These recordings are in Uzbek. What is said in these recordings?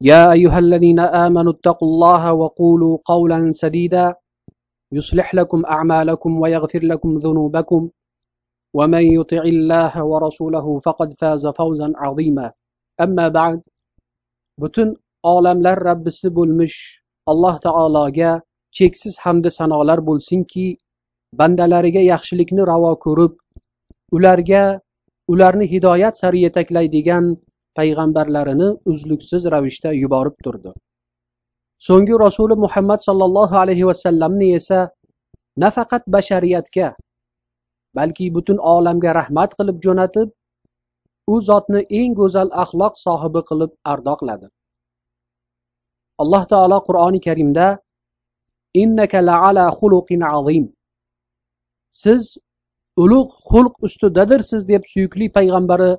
يا أيها الذين آمنوا اتقوا الله وقولوا قولا سديدا يصلح لكم أعمالكم ويغفر لكم ذنوبكم ومن يطع الله ورسوله فقد فاز فوزا عظيما أما بعد butun olamlar rabbisi bo'lmish alloh taologa cheksiz hamda sanolar bo'lsinki bandalariga yaxshilikni ravo ko'rib ularga ularni hidoyat sari yetaklaydigan payg'ambarlarini uzluksiz ravishda yuborib turdi. So'nggi rasuli muhammad sollallohu alayhi vasallamni esa nafaqat bashariyatga balki butun olamga rahmat qilib jo'natib u zotni eng go'zal axloq sohibi qilib ardoqladi. Alloh taolo qur'oni karimda innaka laala xuluqin azim. Siz ulug' xulq ustidadirsiz deb suyukli payg'ambari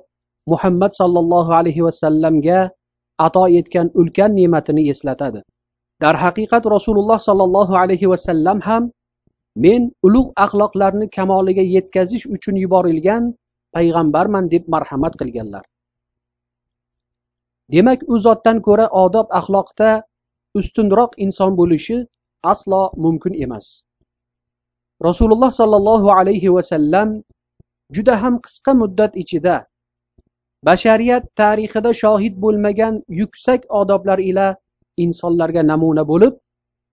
muhammad sollallohu alayhi vasallamga ato etgan ulkan ne'matini eslatadi. Darhaqiqat rasululloh sollallohu alayhi vasallam ham men ulug' axloqlarni kamoliga yetkazish uchun yuborilgan payg'ambarman deb marhamat qilganlar. Demak u zotdan ko'ra odob axloqda ustunroq inson bo'lishi aslo mumkin emas. Rasululloh sollallohu alayhi vasallam juda ham qisqa muddat ichida bashariyat tarixida shohid bo'lmagan yuksak odoblar ila insonlarga namuna bo'lib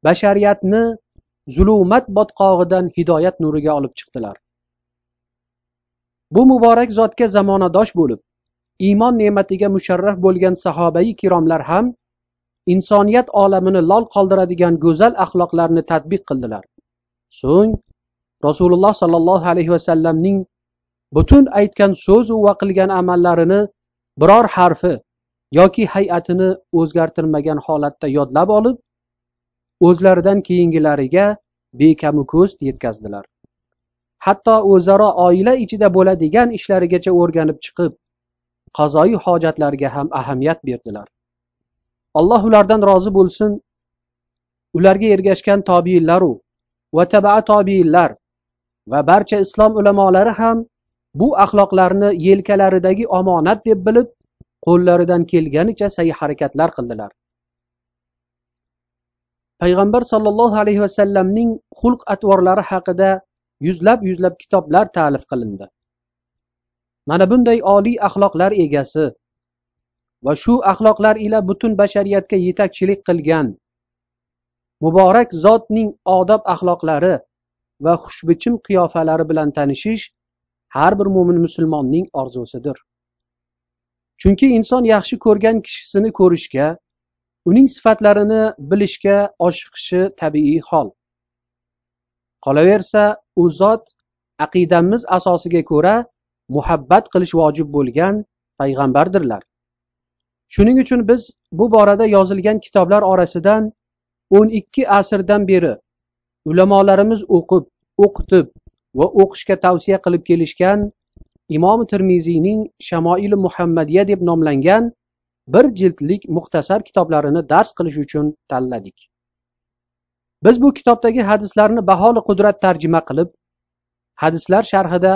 bashariyatni zulumat botqog'idan hidoyat nuriga olib chiqdilar. Bu muborak zotga zamonadosh bo'lib iymon ne'matiga musharraf bo'lgan sahobai kiromlar ham insoniyat olamini lol qoldiradigan go'zal axloqlarni tadbiq qildilar. So'ng rasululloh sollallohu alayhi vasallamning butun aytgan so'zu va qilgan amallarini biror harfi yoki hay'atini o'zgartirmagan holatda yodlab olib o'zlaridan keyingilariga bekamu ko'st yetkazdilar. Hatto o'zaro oila ichida bo'ladigan ishlarigacha o'rganib chiqib qazoyi hojatlarga ham ahamiyat berdilar. Alloh ulardan rozi bo'lsin. Ularga ergashgan tobiinlaru va tabaa tobiinlar va barcha islom ulamolari ham bu axloqlarni yelkalaridagi omonat deb bilib qo'llaridan kelganicha sa'y harakatlar qildilar. Payg'ambar sollallohu alayhi vasallamning xulq atvorlari haqida yuzlab yuzlab kitoblar ta'lif qilindi. Mana bunday oliy axloqlar egasi va shu axloqlar ila butun bashariyatga yetakchilik qilgan muborak zotning odob axloqlari va xushbichim qiyofalari bilan tanishish har bir mo'min musulmonning orzusidir. Chunki inson yaxshi ko'rgan kishisini ko'rishga uning sifatlarini bilishga oshiqishi tabiiy hol. Qolaversa u zot aqidamiz asosiga ko'ra muhabbat qilish vojib bo'lgan payg'ambardirlar. Shuning uchun biz bu borada yozilgan kitoblar orasidan o'n ikki asrdan beri ulamolarimiz o'qib o'qitib va o'qishga tavsiya qilib kelishgan imom termiziyning shamoili muhammadiya deb nomlangan bir jildlik muxtasar kitoblarini dars qilish uchun tanladik. Biz bu kitobdagi hadislarni baholi qudrat tarjima qilib hadislar sharhida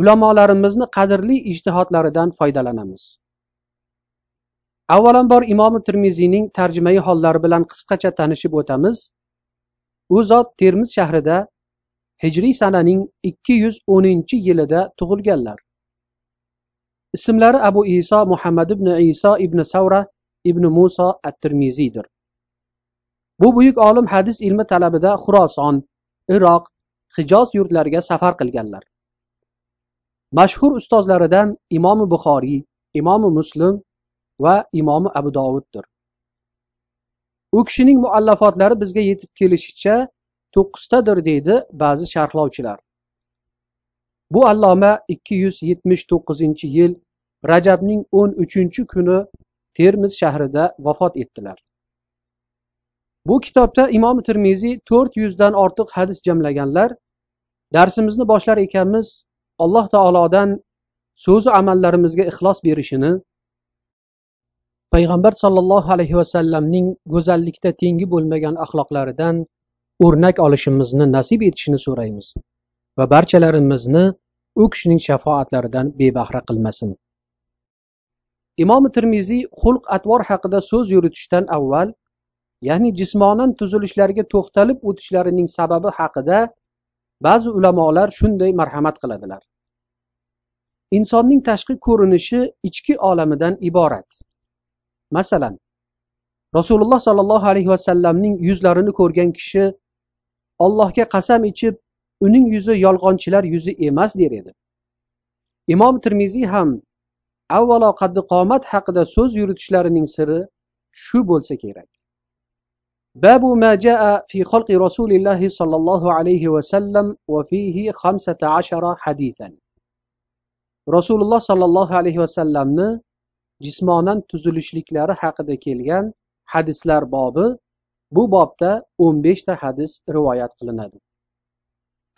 ulamolarimizni qadrli ijtihodlaridan foydalanamiz. Avvalambor imom termiziyning tarjimai hollari bilan qisqacha tanishib o'tamiz. U zot termiz shahrida hijriy sananing ikki yuz o'ninchi yilida tug'ilganlar. Ismlari abu iso muhammad ibn iso ibn savra ibn muso at termiziydir bu buyuk olim hadis ilmi talabida xuroson iroq hijoz yurtlariga safar qilganlar. Mashhur ustozlaridan imomi buxoriy imomi muslim va imomi abu dovuddir. U kishining muallafotlari bizga yetib kelishicha to'qqiztadir deydi ba'zi sharhlovchilar. Bu alloma ikki yuz yetmish to'qqizinchi yil rajabning o'n uchinchi kuni termiz shahrida vafot etdilar. Bu kitobda imom termiziy to'rt yuzdan ortiq hadis jamlaganlar darsimizni boshlar ekanmiz alloh taolodan so'zu amallarimizga ixlos berishini payg'ambar sollallohu alayhi vasallamning go'zallikda tengi bo'lmagan axloqlaridan o'rnak olishimizni nasib etishini so'raymiz va barchalarimizni u kishining shafoatlaridan bebahra qilmasin. Imom termiziy xulq atvor haqida so'z yuritishdan avval ya'ni jismonan tuzilishlarga to'xtalib o'tishlarining sababi haqida ba'zi ulamolar shunday marhamat qiladilar. Insonning tashqi ko'rinishi ichki olamidan iborat. Masalan rasululloh sollallohu alayhi vasallamning yuzlarini ko'rgan kishi ollohga qasam ichib uning yuzi yolg'onchilar yuzi emas der edi. Imom termiziy ham avvalo qaddi qomat haqida so'z yuritishlarining siri shu bo'lsa kerak. Babu ma fi xalqi rasulillahi sollallohu alayhi vasallam va fihi xamsata ashara hadithan. Rasululloh sollallohu alayhi vasallamni jismonan tuzilishliklari haqida kelgan hadislar bobi bu bobda o'n beshta hadis rivoyat qilinadi.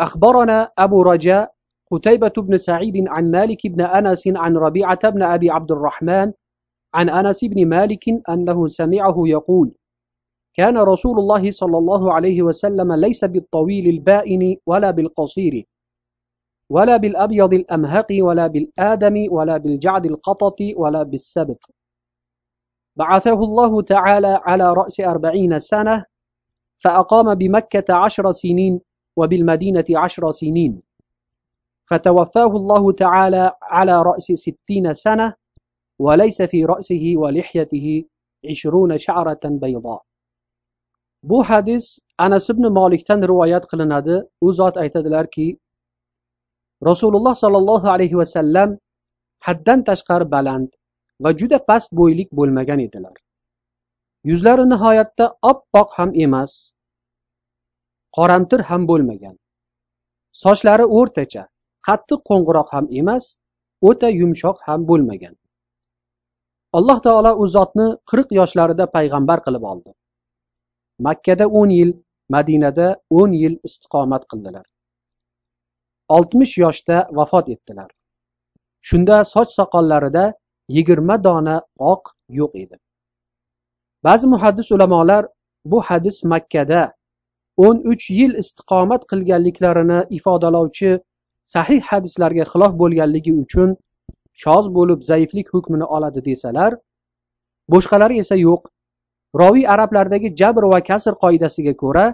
أخبرنا أبو رجاء قتيبة بن سعيد عن مالك بن أنس عن ربيعة بن أبي عبد الرحمن عن أنس بن مالك أنه سمعه يقول كان رسول الله صلى الله عليه وسلم ليس بالطويل البائن ولا بالقصير ولا بالأبيض الأمهق ولا بالآدم ولا بالجعد القطط ولا بالسبت بعثه الله تعالى على رأس أربعين سنة فأقام بمكة عشر سنين وبالمدينة عشر سنين. فتوفاه الله تعالى على رأس ستين سنة وليس في رأسه ولحيته عشرون شعرة بيضاء. bu hadis anas ibn molikdan rivoyat qilinadi u zot aytadilarki rasululloh sollallohu alayhi vasallam haddan tashqari baland va juda past bo'ylik bo'lmagan edilar. Yuzlari nihoyatda oppoq ham emas qoramtir ham bo'lmagan. Sochlari o'rtacha qattiq qo'ng'iroq ham emas o'ta yumshoq ham bo'lmagan. Alloh taolo u zotni qirq yoshlarida payg'ambar qilib oldi. Makkada o'n yil madinada o'n yil istiqomat qildilar. Oltmish yoshda vafot etdilar. Shunda soch soqollarida yigirma dona oq yo'q edi. Ba'zi muhaddis ulamolar bu hadis makkada o'n uch yil istiqomat qilganliklarini ifodalovchi sahih hadislarga xilof bo'lganligi uchun shoz bo'lib zaiflik hukmini oladi desalar boshqalari esa yo'q. Roviy arablardagi jabr va kasr qoidasiga ko'ra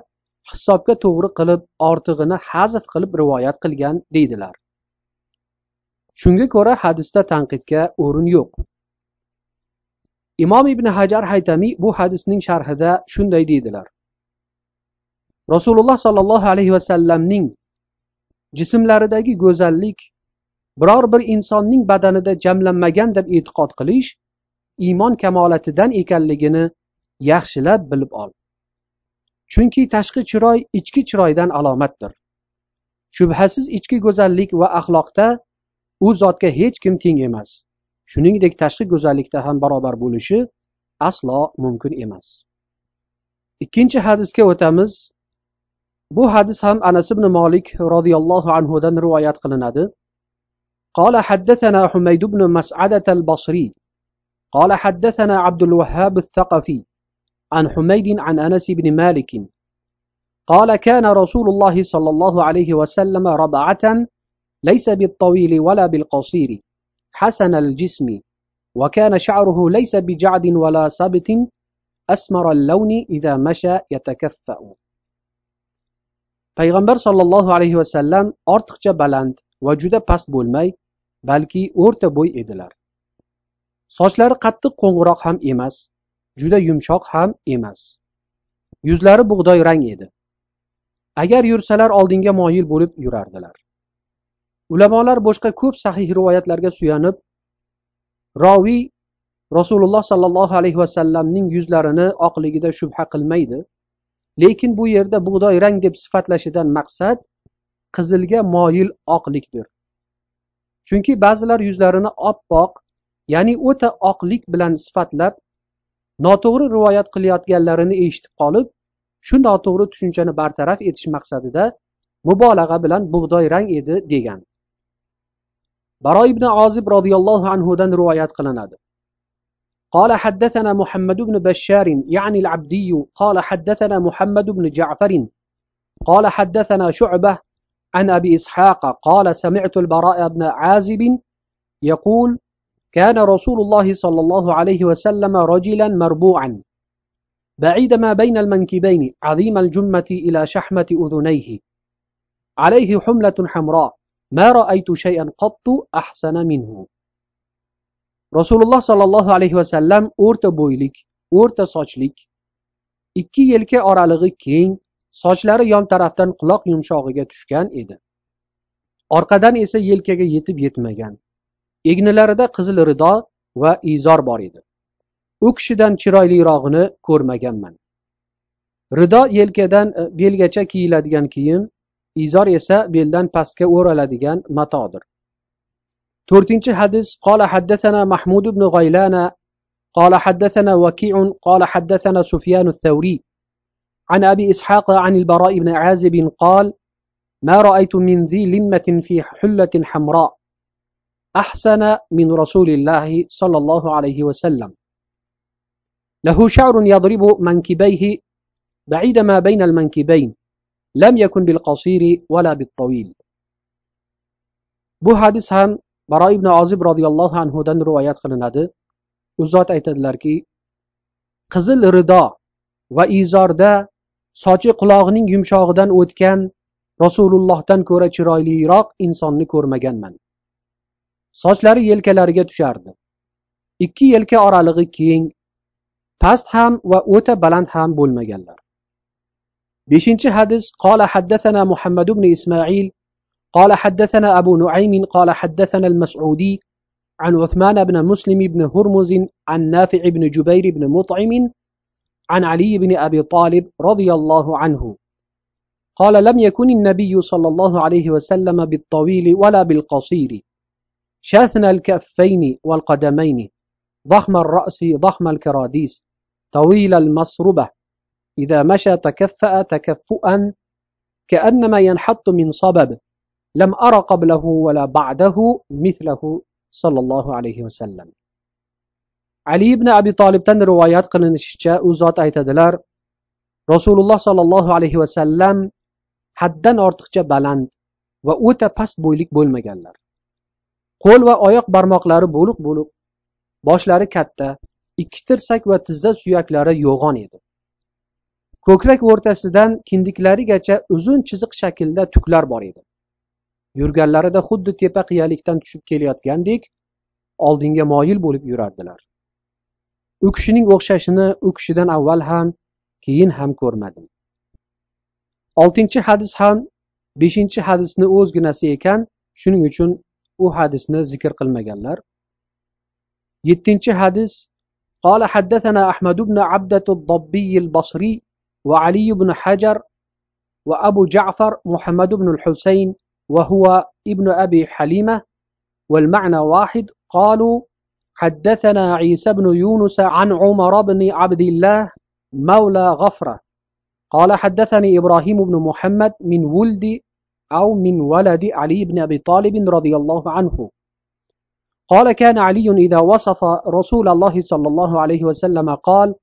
hisobga to'g'ri qilib ortig'ini hazf qilib rivoyat qilgan deydilar. Shunga ko'ra hadisda tanqidga o'rin yo'q. Imom ibn hajar haytamiy bu hadisning sharhida shunday deydilar. Rasululloh sollallohu alayhi vasallamning jismlaridagi go'zallik biror bir insonning badanida jamlanmagan deb e'tiqod qilish iymon kamolatidan ekanligini yaxshilab bilib ol. Chunki tashqi chiroy ichki chiroydan alomatdir. Shubhasiz ichki go'zallik va axloqda u zotga hech kim teng emas shuningdek tashqi go'zallikda ham barobar bo'lishi aslo mumkin emas ikkinchi hadisga o'tamiz bu hadis ham anas ibn molik roziyallohu anhudan rivoyat qilinadi قال حدثنا حميد بن مسعدة البصري قال حدثنا عبد الوهاب الثقفي عن حميد عن أنس بن مالك قال كان رسول الله صلى الله عليه وسلم ربعة ليس بالطويل ولا بالقصير حسن الجسم وكان شعره ليس بجعد ولا سبت أسمر اللون إذا مشى يتكفأ payg'ambar sollallohu alayhi vasallam ortiqcha baland va juda past bo'lmay balki o'rta bo'y edilar sochlari qattiq qo'ng'iroq ham emas juda yumshoq ham emas yuzlari bug'doy rang edi agar yursalar oldinga moyil bo'lib yurardilar Ulamolar boshqa ko'p sahih rivoyatlarga suyanib roviy rasululloh sollallohu alayhi vasallamning yuzlarini oqligida shubha qilmaydi. Lekin bu yerda bug'doy rang deb sifatlashidan maqsad qizilga moyil oqlikdir. Chunki ba'zilar yuzlarini oppoq ya'ni o'ta oqlik bilan sifatlab noto'g'ri rivoyat qilayotganlarini eshitib qolib shu noto'g'ri tushunchani bartaraf etish maqsadida mubolag'a bilan bug'doy rang edi degan. Baro ibn ozib roziyallohu anhudan rivoyat qilinadi قال حدثنا محمد بن بشار يعني العبدي قال حدثنا محمد بن جعفر قال حدثنا شعبة عن أبي إسحاق قال سمعت البراء بن عازب يقول كان رسول الله صلى الله عليه وسلم رجلا مربوعا بعيد ما بين المنكبين عظيم الجمة إلى شحمة أذنيه. عليه حملة حمراء. Ma ra'aytu shay'an qattu ahsana minhu. Rasululloh sallallohu alayhi vasallam o'rta bo'ylik, o'rta sochlik, ikki yelka oralig'i keng, sochlari yon tarafdan quloq yumshog'iga tushgan edi. Orqadan esa yelkaga yetib yetmagan. Egnilarida qizil rido va izor bor edi. U kishidan chiroylirog'ini ko'rmaganman. Rido yelkadan e, belgacha kiyiladigan kiyim, izor esa beldan pastga o'raladigan matodir. To'rtinchi hadis qola حدثنا محمود بن غيلان قال حدثنا وكيع قال حدثنا سفيان الثوري عن أبي إسحاق عن البراء بن عازب قال ما رأيت من ذي لمة في حلة حمراء أحسن من رسول الله صلى الله عليه وسلم له شعر يضرب منكبيه بعيد ما بين المنكبين لم يكن بالقصير ولا بالطويل bu hadis ham baro ibn ozib roziyallohu anhudan rivoyat qilinadi u zot aytadilarki qizil rido va izorda sochi qulog'ining yumshog'idan o'tgan rasulullohdan ko'ra chiroyliroq insonni ko'rmaganman sochlari yelkalariga tushardi ikki yelka oralig'i keng past ham va o'ta baland ham bo'lmaganlar Beshinchi hadis qola haddathana muhammad ibn ismoil قال حدثنا أبو نعيم قال حدثنا المسعودي عن عثمان بن مسلم بن هرمز عن نافع بن جبير بن مطعم عن علي بن أبي طالب رضي الله عنه. قال لم يكن النبي صلى الله عليه وسلم بالطويل ولا بالقصير. شاثن الكفين والقدمين ضخم الرأس ضخم الكراديس طويل المصربة. إذا مشى تكفأ تكفؤا كأنما ينحط من صبب لم أرى قبله ولا بعده مثله صلى الله عليه وسلم ali ibn abi tolibdan rivoyat qilinishicha u zot aytadilar rasululloh sollallohu alayhi vasallam haddan ortiqcha baland va o'ta past bo'ylik bo'lmaganlar qo'l va oyoq barmoqlari bo'liq bo'liq boshlari katta ikki tirsak va tizza suyaklari yo'g'on edi ko'krak o'rtasidan kindiklarigacha uzun chiziq shaklda tuklar bor edi yurganlarida xuddi tepa qiyalikdan tushib kelayotgandek oldinga moyil bo'lib yurardilar u kishining o'xshashini u kishidan avval ham keyin ham ko'rmadim oltinchi hadis ham beshinchi hadisni o'zginasi ekan shuning uchun u hadisni zikr qilmaganlar yettinchi hadis قال حدثنا أحمد بن عبدة الضبي البصري وعلي بن حجر وأبو جعفر محمد بن الحسين وهو ابن أبي حليمة والمعنى واحد قالوا حدثنا عيسى بن يونس عن عمر بن عبد الله مولى غفرة. قال حدثني إبراهيم بن محمد من ولد أو من ولد علي بن أبي طالب رضي الله عنه. قال كان علي إذا وصف رسول الله صلى الله عليه وسلم قال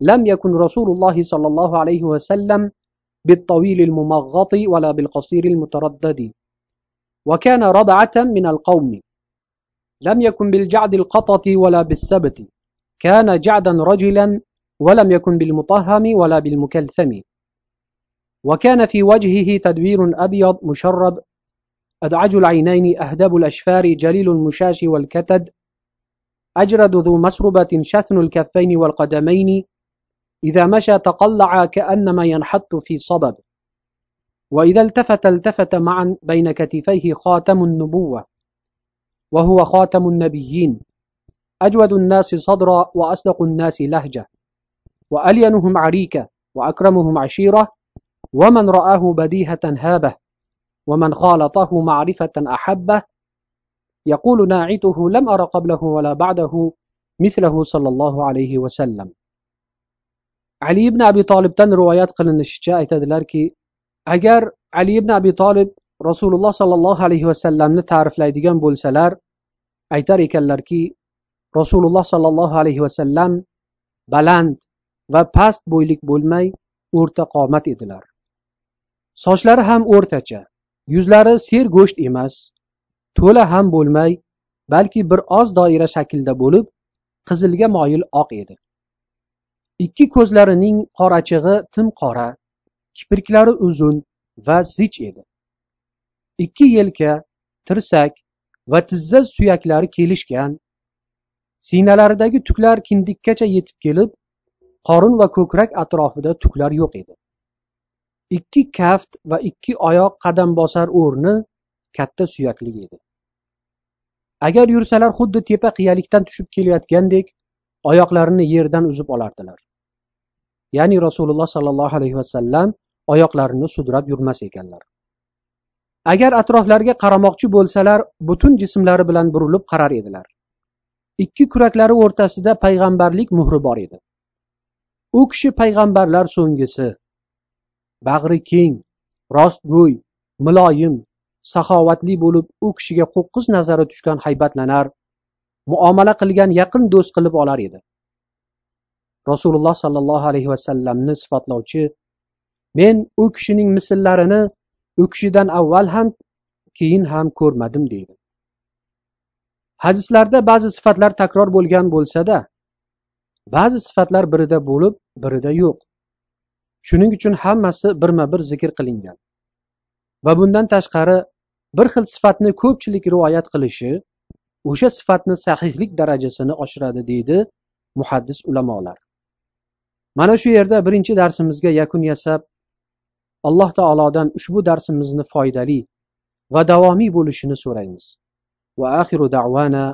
لم يكن رسول الله صلى الله عليه وسلم بالطويل الممغط ولا بالقصير المتردد. وكان ربعة من القوم. لم يكن بالجعد القطة ولا بالسبت. كان جعدا رجلا ولم يكن بالمطهم ولا بالمكلثم. وكان في وجهه تدوير أبيض مشرب. أدعج العينين أهدب الأشفار جليل المشاش والكتد. أجرد ذو مسربة شثن الكفين والقدمين. إذا مشى تقلع كأنما ينحط في صبب. وإذا التفت التفت معا بين كتفيه خاتم النبوة وهو خاتم النبيين. أجود الناس صدرا وأصدق الناس لهجة وألينهم عريكة وأكرمهم عشيرة ومن رآه بديهة هابة ومن خالطه معرفة أحبة. يقول ناعته لم أر قبله ولا بعده مثله صلى الله عليه وسلم. Ali ibn abi tolibdan rivoyat qilinishicha aytadilarki agar ali ibn abi tolib rasululloh sollallohu alayhi vasallamni ta'riflaydigan bo'lsalar aytar ekanlarki rasululloh sollallohu alayhi vasallam baland va past bo'ylik bo'lmay o'rta qomat edilar. Sochlari ham o'rtacha yuzlari ser go'sht emas to'la ham bo'lmay balki bir oz doira shaklda bo'lib qizilga moyil oq edi. Ikki ko'zlarining qorachig'i tim qora kipriklari uzun va zich edi. Ikki yelka tirsak va tizza suyaklari kelishgan siynalaridagi tuklar kindikkacha yetib kelib qorin va ko'krak atrofida tuklar yo'q edi. Ikki kaft va ikki oyoq qadam bosar o'rni katta suyakli edi. Agar yursalar xuddi tepa qiyalikdan tushib kelayotgandek oyoqlarini yerdan uzib olardilar. Ya'ni rasululloh sollallohu alayhi vasallam oyoqlarini sudrab yurmas ekanlar. Agar atroflariga qaramoqchi bo'lsalar butun jismlari bilan burilib qarar edilar. Ikki kuraklari o'rtasida payg'ambarlik muhri bor edi. U kishi payg'ambarlar so'nggisi bag'ri keng rostgo'y muloyim saxovatli bo'lib u kishiga qo'qqiz nazari tushgan haybatlanar muomala qilgan yaqin do'st qilib olar edi. Rasululloh sollallohu alayhi vasallamni sifatlovchi. Men u kishining misllarini u kishidan avval ham keyin ham ko'rmadim deydi. Hadislarda ba'zi sifatlar takror bo'lgan bo'lsada ba'zi sifatlar birida bo'lib birida yo'q. Shuning uchun hammasi birma bir zikr qilingan. Va bundan tashqari bir xil sifatni ko'pchilik rivoyat qilishi o'sha sifatni sahihlik darajasini oshiradi deydi muhaddis ulamolar. Mana shu yerda birinchi darsimizga yakun yasab alloh taolodan ushbu darsimizni foydali va davomiy bo'lishini so'raymiz. Va axiru da'vana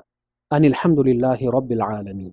anil hamdulillahi robbil alamin.